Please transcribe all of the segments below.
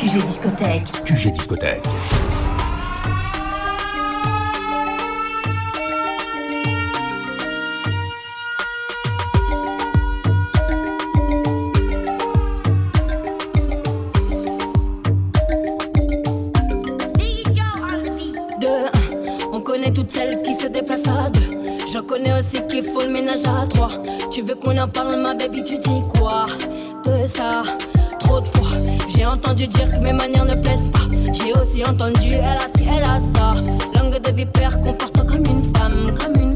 QG Discothèque. QG Discothèque. On connaît toutes celles qui se déplacent à deux. J'en connais aussi qui font le ménage à trois. Tu veux qu'on en parle, ma baby, tu dis quoi? De ça Trop de fois, j'ai entendu dire que mes manières ne plaisent pas. J'ai aussi entendu, elle a si, elle a ça. Langue de vipère, comporte comme une femme, comme une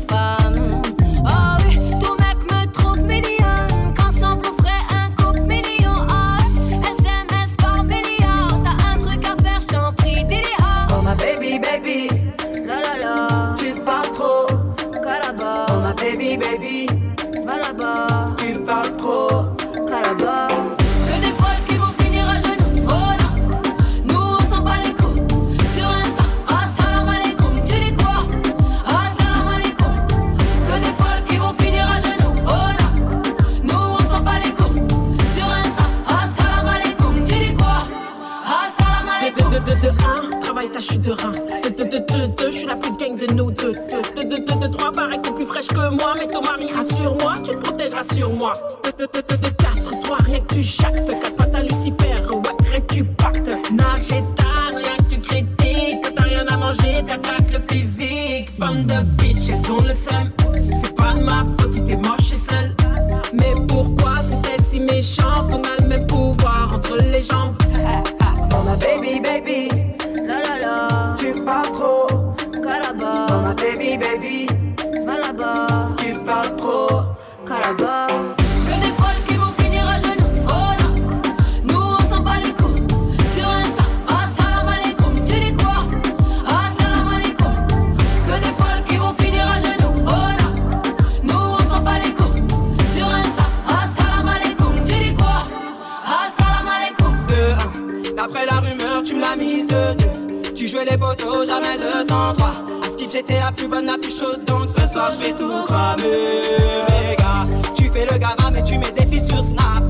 la plus bonne, la plus chaude, donc ce soir je vais tout cramer. Gars, tu fais le gamin mais tu mets des features snap.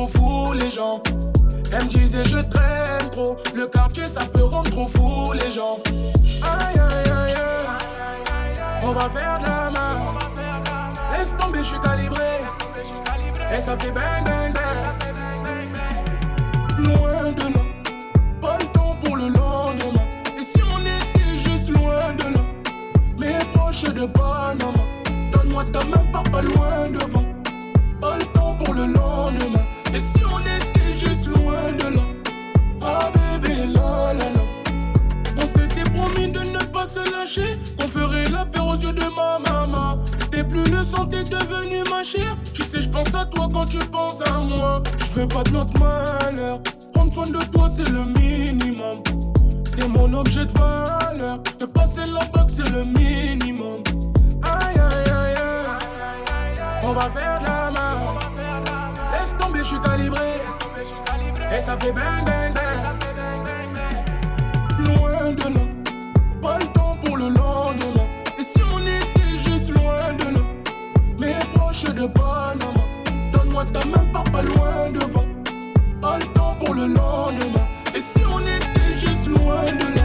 trop fou les gens. Elle me disait je traîne trop, le quartier ça peut rendre trop fou les gens. Aïe aïe aïe aïe, on va faire de la main. Laisse tomber, je suis calibré. Et ça fait bang bang bang. Loin de nous, pas le temps pour le lendemain. Et si on était juste loin de là, mais proche de Panama. Donne-moi ta main, pars pas loin devant. Pas le temps pour le lendemain. qu'on ferait la paire aux yeux de ma maman. T'es plus le sang, t'es devenu ma chère. Tu sais, je pense à toi quand tu penses à moi. Je veux pas de notre malheur. Prendre soin de toi, c'est le minimum. T'es mon objet de valeur. Te passer la box, c'est le minimum. Aïe, aïe, aïe, aïe. On va faire de la main. Laisse tomber, je suis calibré. Et ça fait bang, bang, bang. Loin de là. Pas et si on était juste loin de là, mais proche de Panama. Donne-moi ta main, pars pas loin devant. Pas le temps pour le lendemain. Et si on était juste loin de là.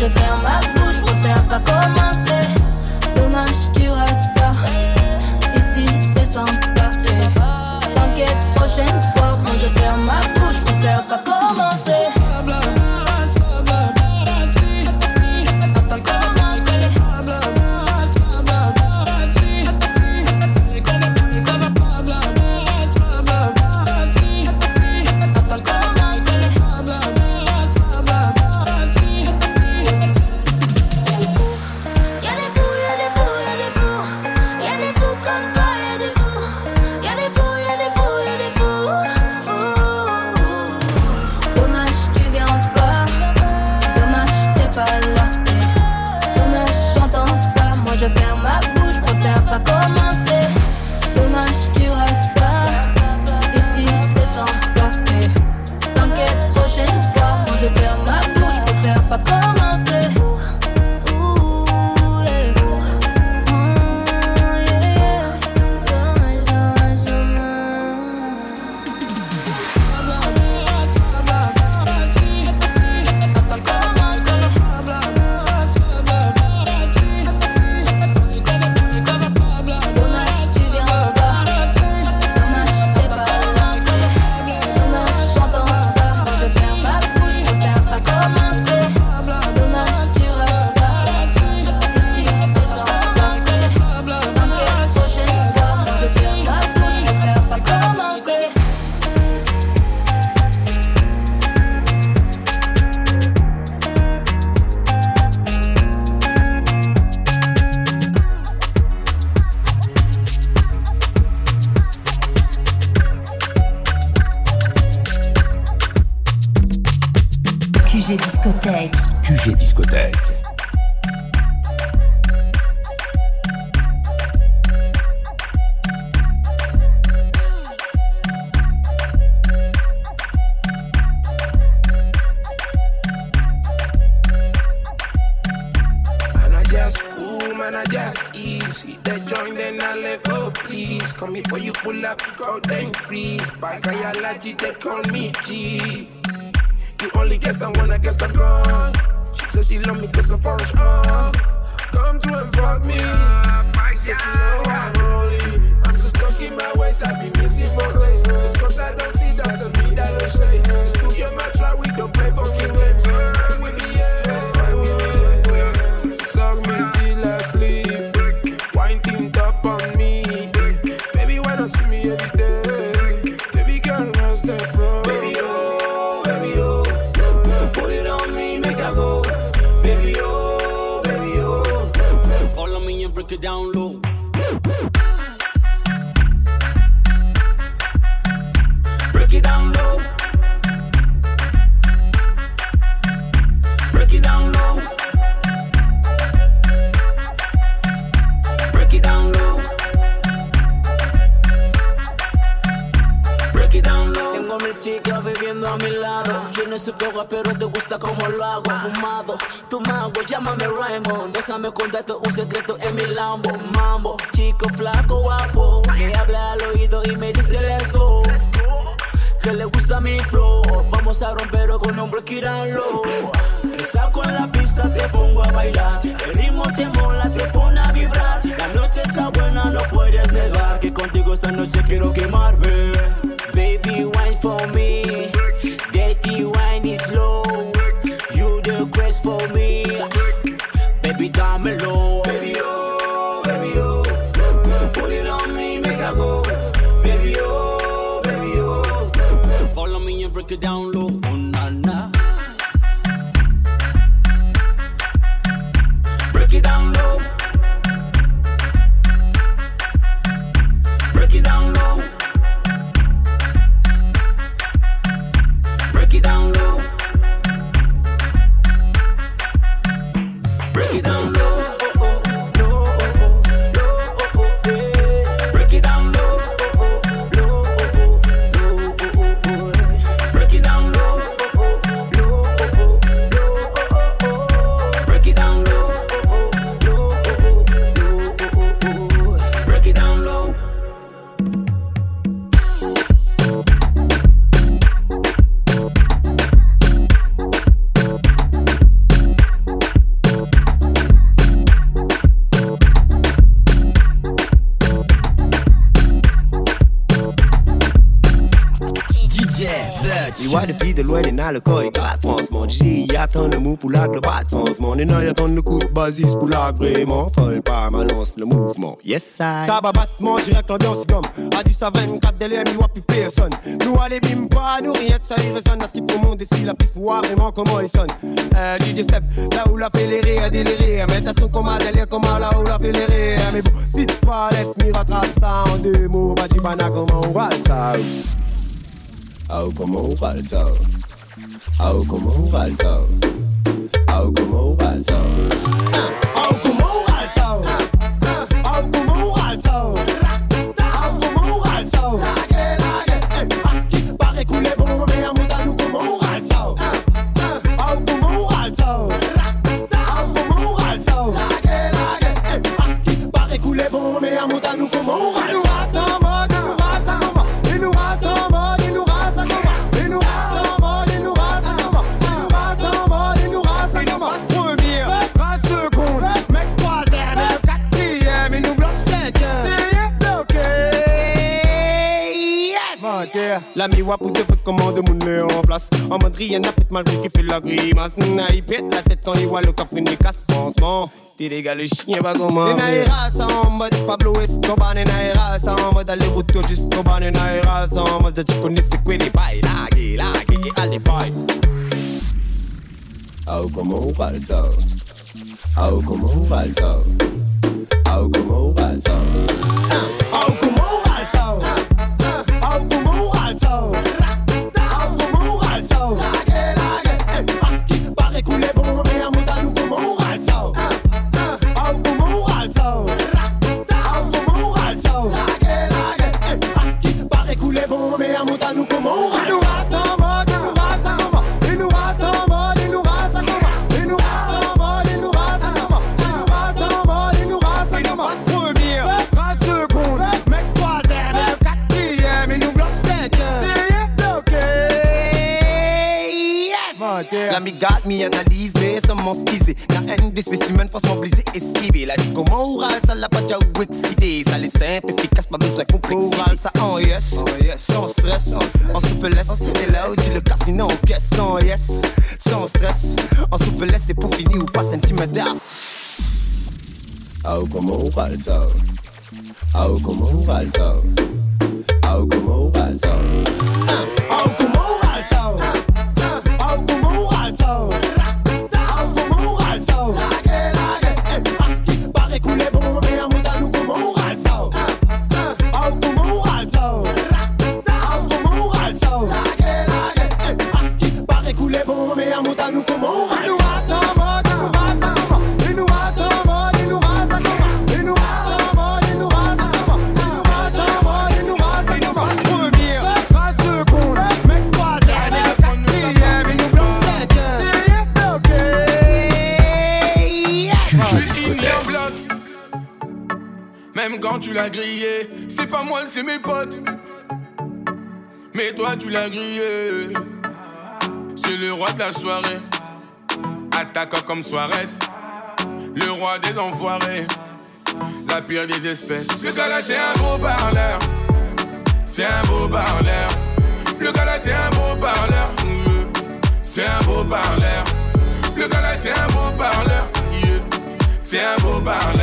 je ferme ma bouche, je préfère pas commencer. Dommage, tu rêves ça. Ici, c'est sans sympa. T'inquiète, prochaine fois. Un secreto en mi Lambo. Mambo, chico, flaco, guapo. Me habla al oído y me dice let's go. Que le gusta mi flow. Vamos a romper con un break it down low. Te saco en la pista, te pongo a bailar. El ritmo te mola, te pone a vibrar. La noche está buena, no puedes negar. Que contigo esta noche quiero quemarme. Baby, wine for me. Dirty wine is slow. Baby, dámelo. Baby, oh, baby, oh. Put it on me, make I go. Baby, oh, baby, oh. Follow me and break it down low. Attend le coup de basis pour la vraiment Folle. Pas balance le mouvement. Yes I. Tabac battement direct l'ambiance comme A 10 à 24 délai mi plus personne. Nous allez bim pas nous rien que ça y résonne À ce qui pour monde ici la piste pour voir vraiment comment il sonne. Euh, DJ Seb là où la les rires déliré Mais t'as son un délire comme là où la rires. Mais bon si tu pas laisse m'y rattrape ça en deux mots. Bah dis comment on va ça? Oh, comment on va ça? Oh, comment on va ça? Algo como un vaso. L'ami Wap ou te fait commande mon met en place. En mode rien n'a fait malgré qu'il fait la grimace. N'a il pète la tête quand il voit le café des casse franchement. T'es les gars le chien pas comment? Les naïras ça en mode Pablo Escobar Les naïras ça en mode aller retour jusqu'au bar Les naïras ça en mode tu connais c'est quoi les bails? Lagué, lagué, allez bye. Oh comment on parle ça Oh comment on parle ça comment on parle ça permuta no comum. E no ar são moda, no ar são comum. E no ar são moda, no ar são comum. E no ar são moda, no ar são comum. E no ar me analyse. M'en skisé. La haine des spécimens, forcément brisé, esquivé. La dit comment oral, ça l'a pas déjà ou excité. Ça les simple, efficace, pas besoin de complexité. Oral, ça en yes, sans stress, en souplesse. Et là tu le café, en caisse, sans yes, sans stress. En souplesse, c'est pour finir ou pas sentimental. Oh, comment parle ça? Oh, comment parle ça? Oh, comment parle ça? Quand tu l'as grillé. C'est pas moi, c'est mes potes. Mais toi, tu l'as grillé. C'est le roi de la soirée. Attaquant comme Suarez. Le roi des enfoirés. La pire des espèces. Le gars là, c'est un beau parleur. C'est un beau parleur. Le gars là, c'est un beau parleur. C'est un beau parleur. Le gars là, c'est un beau parleur. C'est un beau parleur.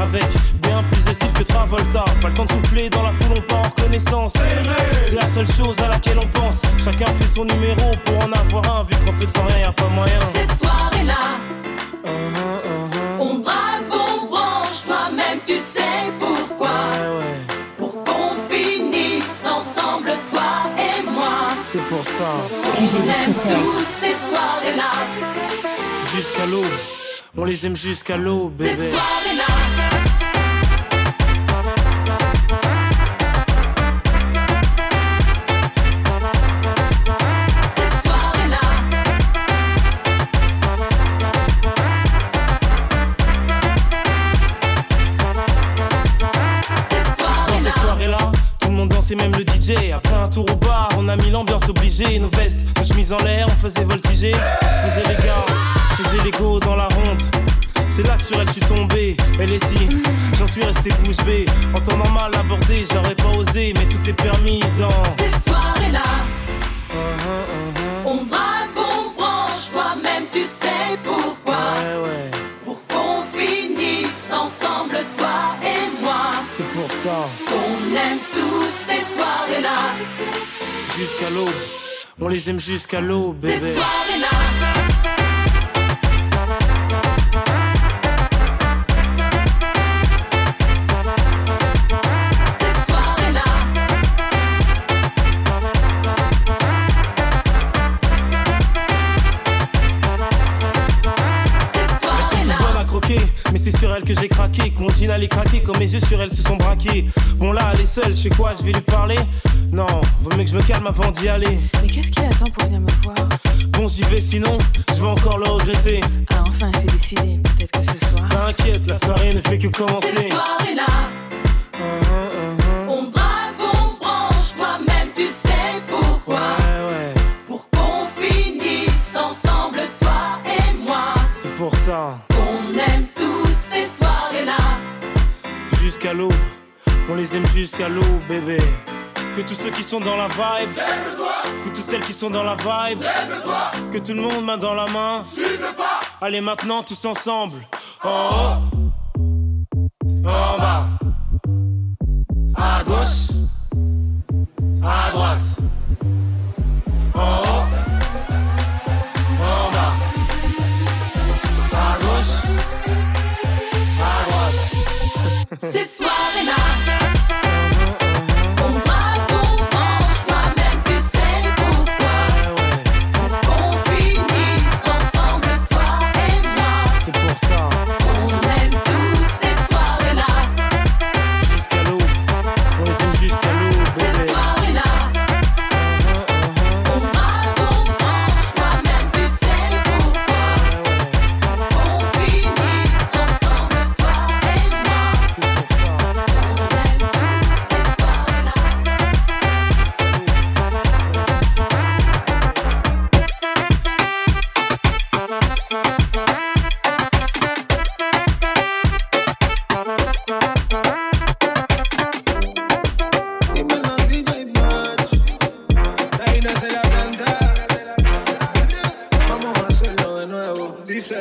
Avec bien plus de style que Travolta. Pas le temps de souffler dans la foule, on part en reconnaissance. C'est la seule chose à laquelle on pense. Chacun fait son numéro pour en avoir un, vu que rentrer sans rien, y a pas moyen. Ces soirées-là, Uh-huh, on braque, on branche, toi-même tu sais pourquoi. Pour qu'on finisse ensemble, toi et moi. C'est pour ça. On aime tous ces soirées-là, Jusqu'à l'eau, on les aime jusqu'à l'eau, bébé. soirées-là. Ces soirées-là. Dans cette soirée-là, tout le monde dansait, même le DJ. Après un tour au bar, on a mis l'ambiance obligée. Nos vestes, nos chemises en l'air, on faisait voltiger. Faisait les gars, faisait les go dans la ronde. C'est là que sur elle je suis tombé. Elle est si, j'en suis resté bouche bée. En temps normal abordé, j'aurais pas osé, mais tout est permis dans. Ces soirées-là, Uh-huh, on braque, on branche, toi-même tu sais pourquoi. Ouais, ouais, Pour qu'on finisse ensemble, toi et moi. c'est pour ça. On aime tous ces soirées-là, Jusqu'à l'eau, on les aime jusqu'à l'eau, ces soirées-là. Mais c'est sur elle que j'ai craqué, que mon jean allait craquer, quand mes yeux sur elle se sont braqués. Bon là, elle est seule, je fais quoi, je vais lui parler? Non, vaut mieux que je me calme avant d'y aller. Mais qu'est-ce qu'il attend pour venir me voir? Bon, j'y vais, sinon, je vais encore le regretter. Ah, enfin, c'est décidé. Peut-être que ce soir. T'inquiète, la soirée ne fait que Ces commencer. soirées-là, Uh-huh, les aime jusqu'à l'eau, bébé. Que tous ceux qui sont dans la vibe, lève-toi. Que toutes celles qui sont dans la vibe, lève-toi. Que tout le monde main dans la main, suive pas. Allez maintenant tous ensemble, en haut, en bas, à gauche, à droite, en haut, en bas, à gauche, à droite. Cette soirée-là. Vamos a hacerlo de nuevo. Dice.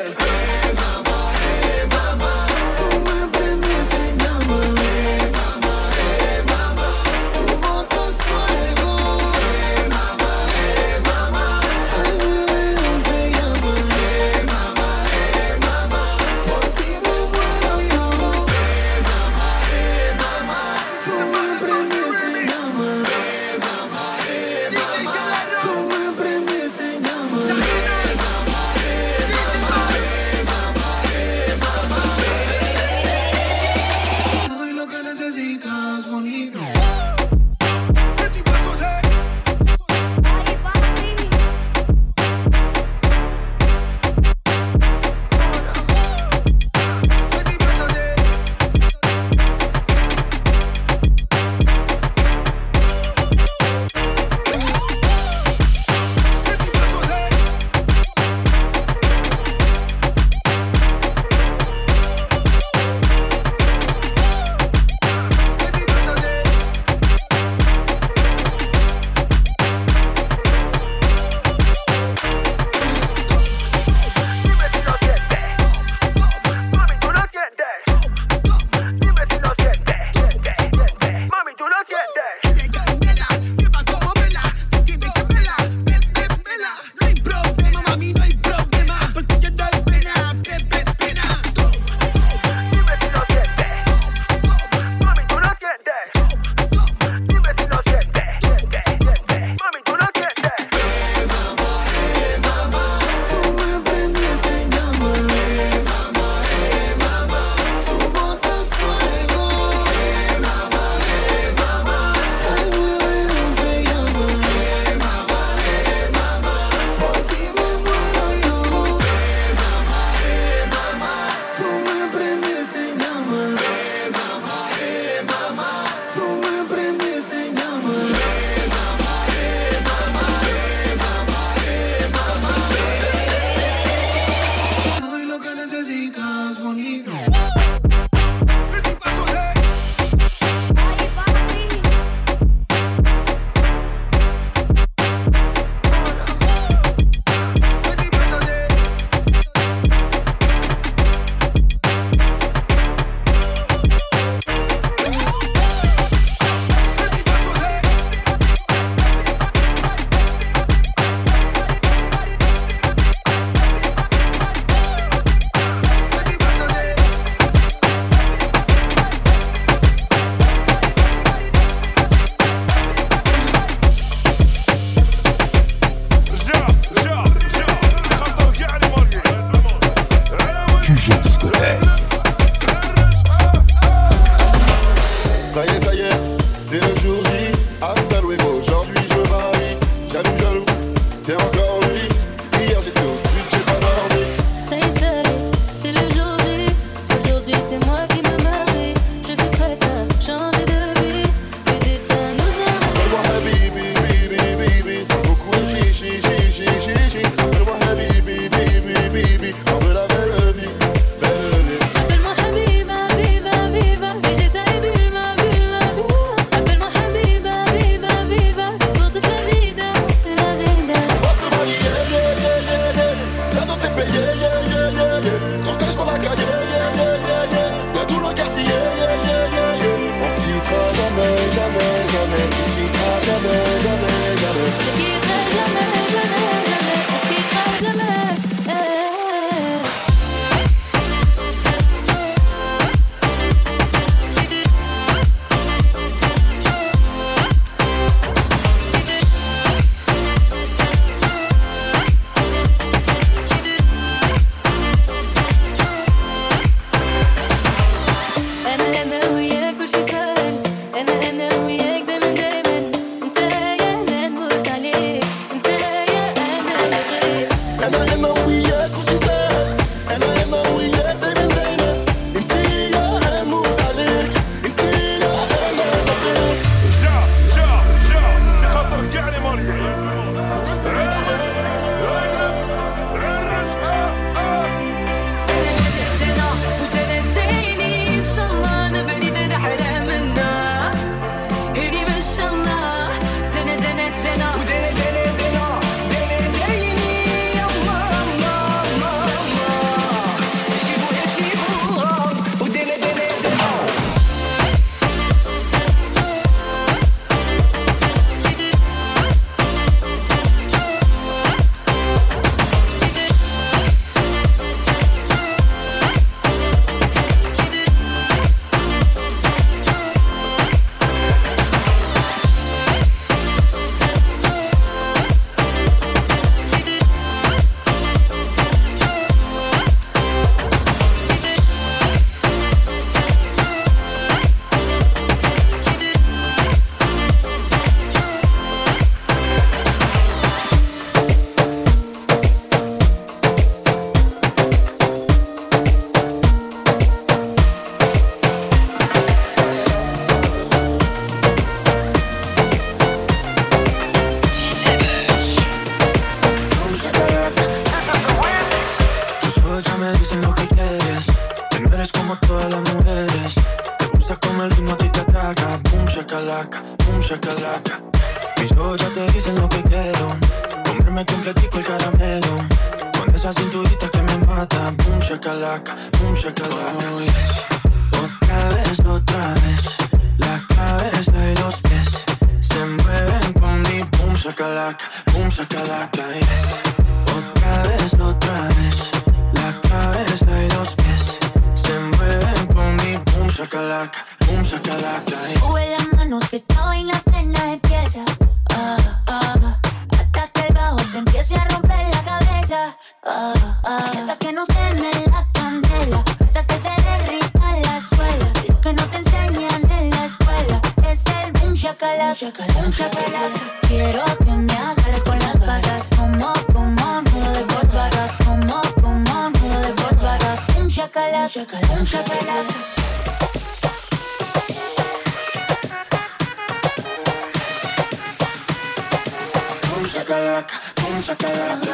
chacalaca, chacalaca.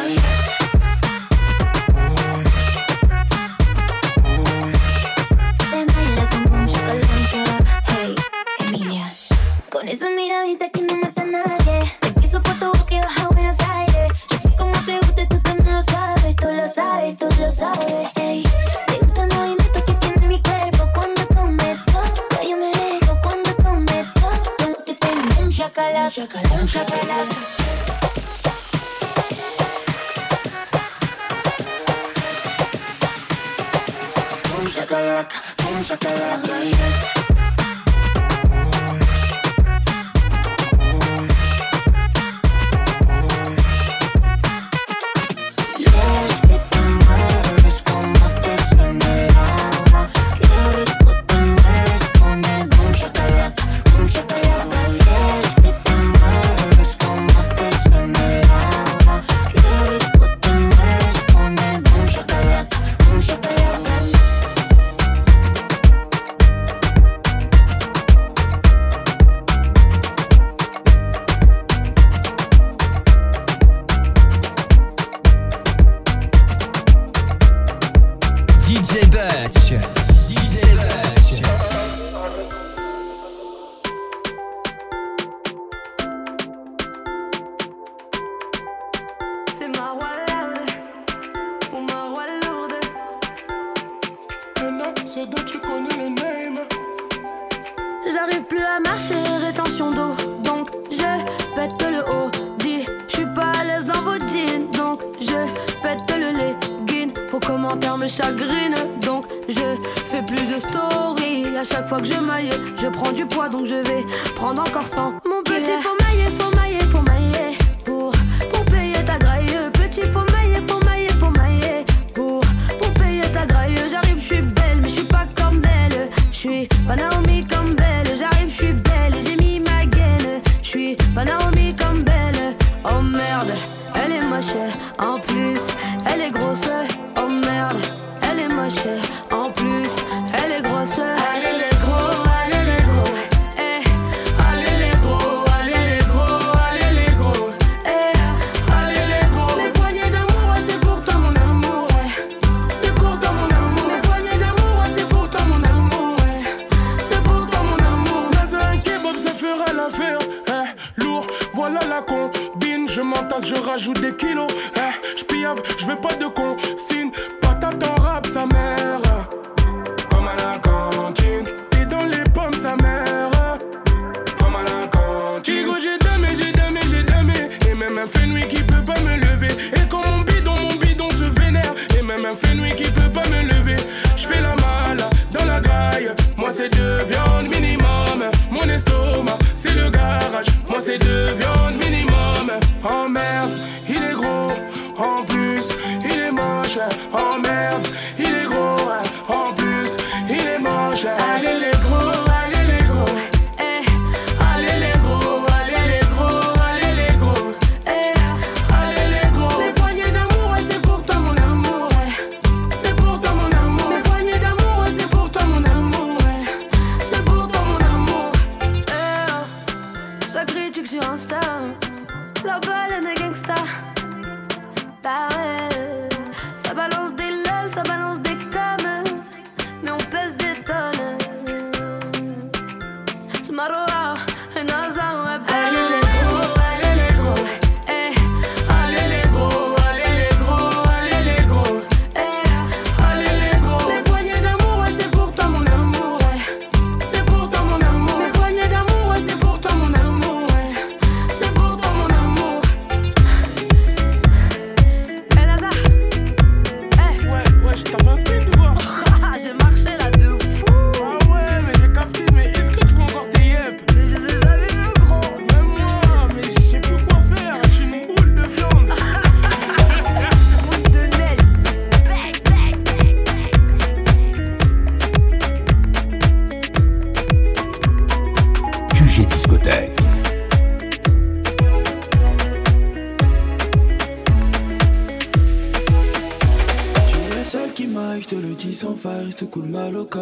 Con esa miradita que no me commentaires me chagrinent, donc je fais plus de stories. À chaque fois que je maille, je prends du poids, donc je vais prendre encore 100. Mon petit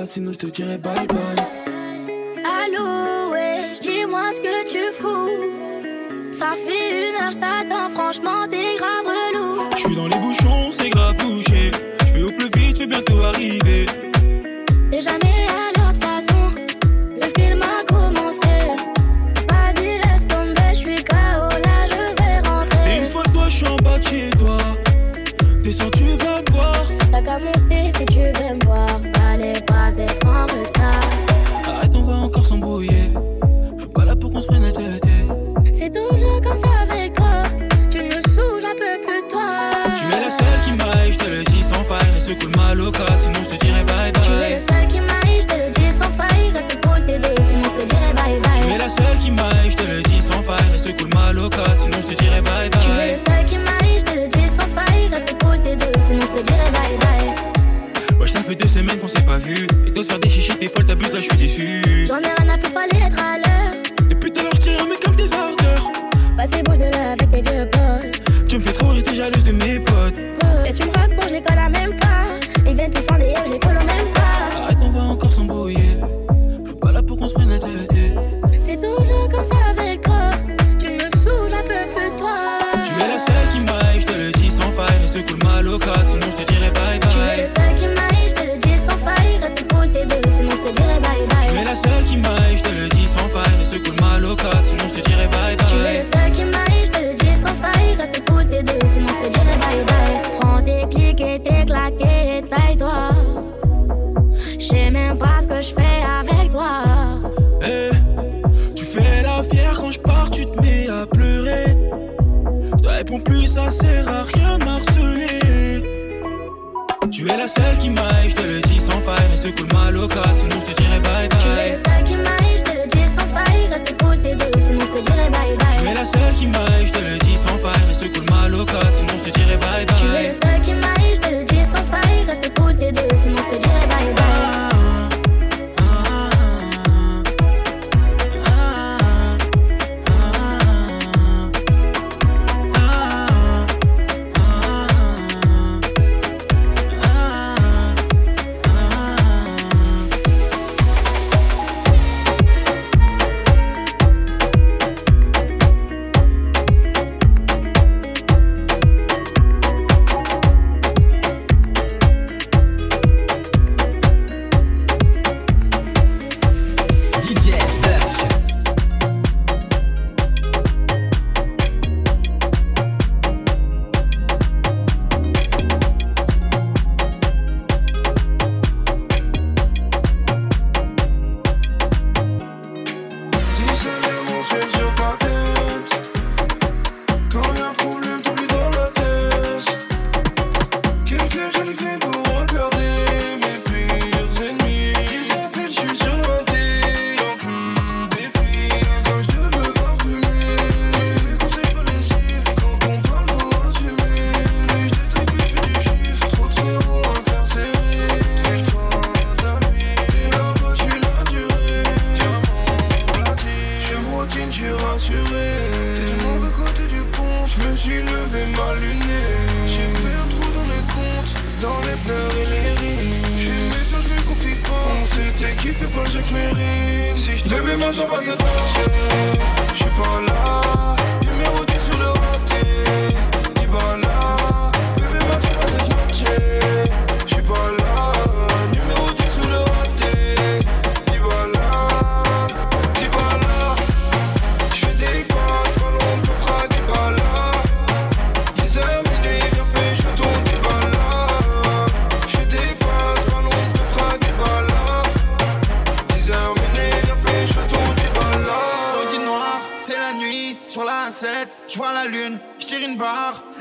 sinon je te dirai bye.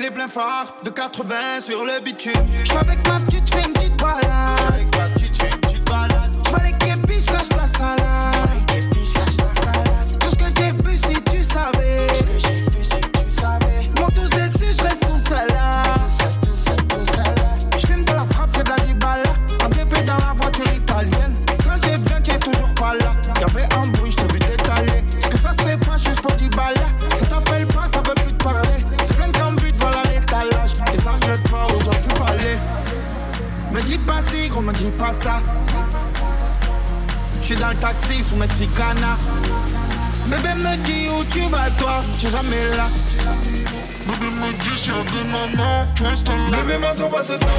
les pleins phares de 80 sur le bitume. Je suis avec ma petite fille, une petite balade. Je suis avec ma petite fille, une petite balade. Je les képis, je la salade. taxi sous Mexicana. Bébé ben, me dit où tu vas toi, tu es jamais là. Bébé me dit si avec maman, tu restes là. Bébé m'attends pas cette noche,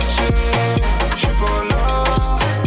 je suis pas là.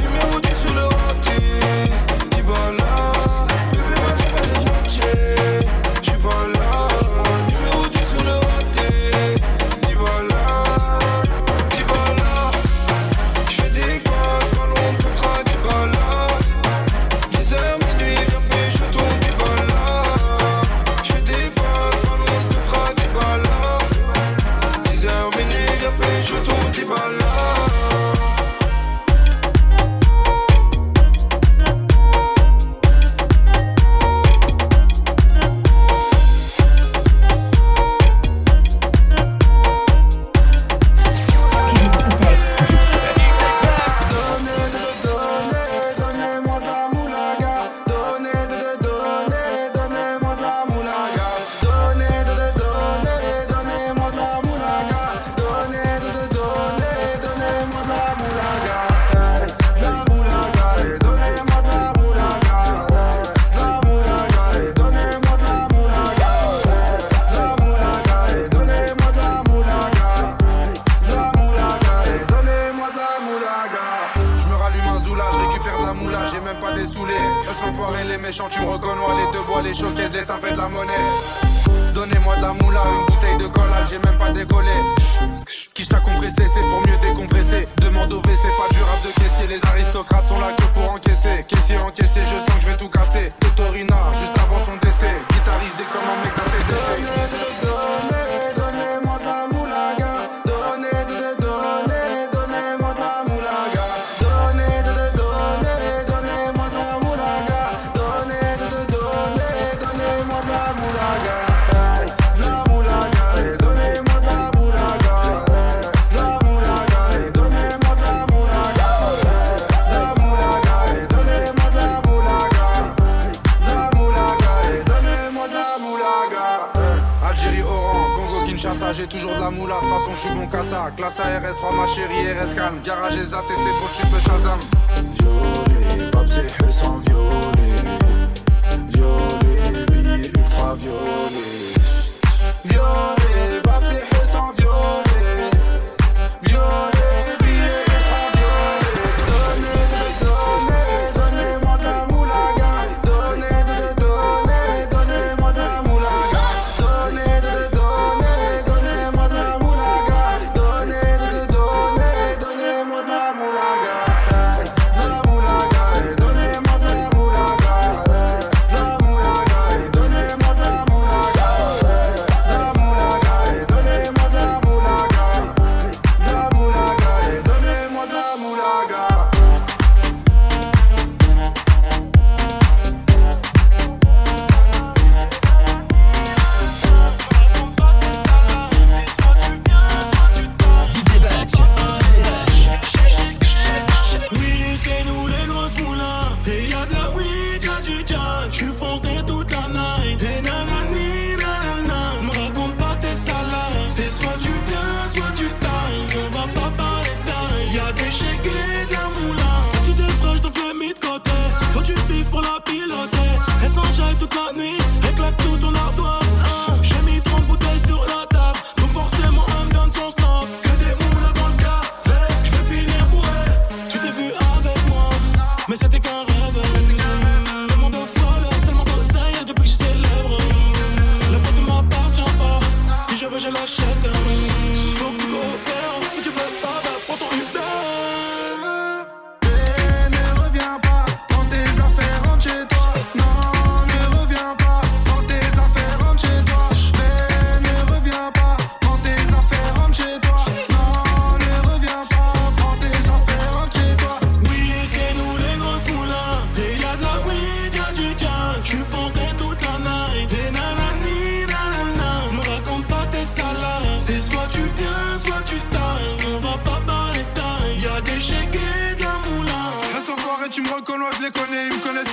je les connais, ils me connaissent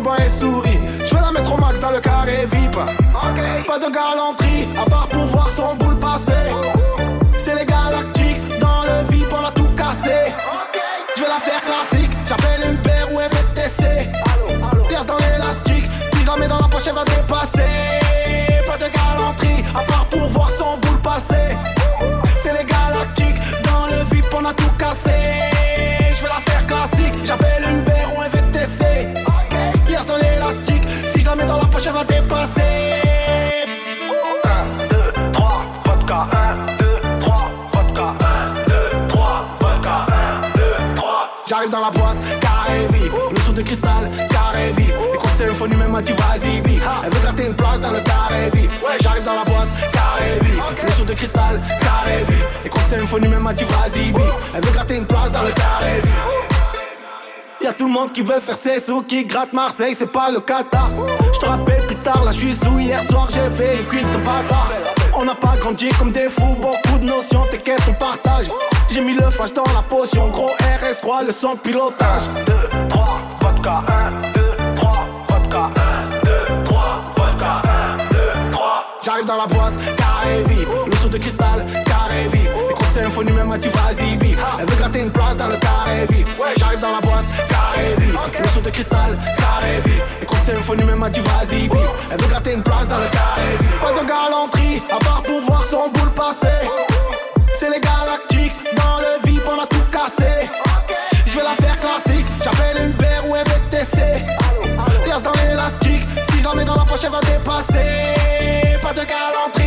Et souris. Je vais la mettre au max dans le carré VIP. Pas de galanterie, à part pour voir son boule passer. C'est les galactiques, cristal, carré VIP. Et crois que c'est folie, même m'a dit vas-y bip. Elle veut gratter une place dans le carré VIP. J'arrive dans la boîte, carré VIP, le sou de cristal, carré VIP. Et crois que c'est folie, même m'a dit vas-y bip. Elle veut gratter une place dans le carré VIP. Y'a tout le monde qui veut faire ses sous, qui gratte Marseille, c'est pas le Qatar. Je te rappelle plus tard, là je suis sous. Hier soir j'ai fait une cuite de bâtard. On n'a pas grandi comme des fous, beaucoup de notions, t'inquiète, on partage. J'ai mis le flash dans la potion, gros RS3, le son de pilotage. 2, 3, vodka, 1, 2, 3, vodka, 1, 2, 3, vodka, 1, 2, 3. J'arrive dans la boîte, carré VIP, le sou de cristal, carré c'est un faux vas-y bip. Elle veut gratter une place dans le carré. J'arrive dans la boîte, carré le de cristal, carré que c'est un faux bip. Elle veut gratter une place dans le carré. Pas de galanterie, à part pour voir dépasser. Pas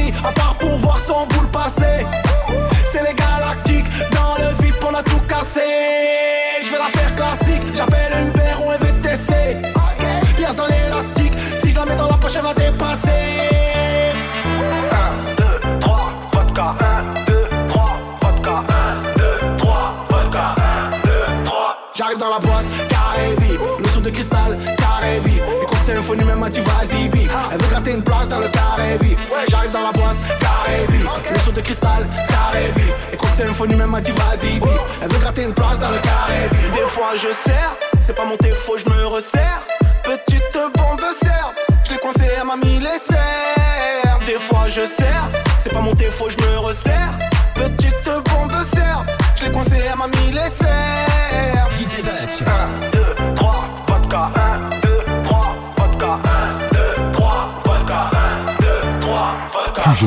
Bip. Elle veut gratter une place dans le carré VIP. J'arrive dans la boîte, carré VIP, le sou de cristal, carré VIP. Et crois que faux numéro, m'a dit vas-y bip. Elle veut gratter une place dans le carré VIP. Des fois je sers, c'est pas mon défaut, je me resserre. Petite bombe serbe, je l'ai coincé, elle m'a mis les serres. Des fois je sers, c'est pas mon défaut, je me resserre.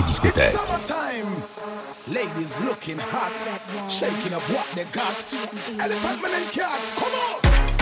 Summertime. Ladies looking hot, shaking up what they got. Elephant man and cat, come on.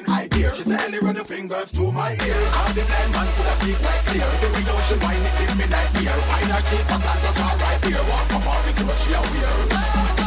in high gear. She tell her running fingers to my ear. And the blind man could have speak quite clear. The way out she whine it give me nightmare. Find her cheap and land her right here. Walk up on the door she a wear.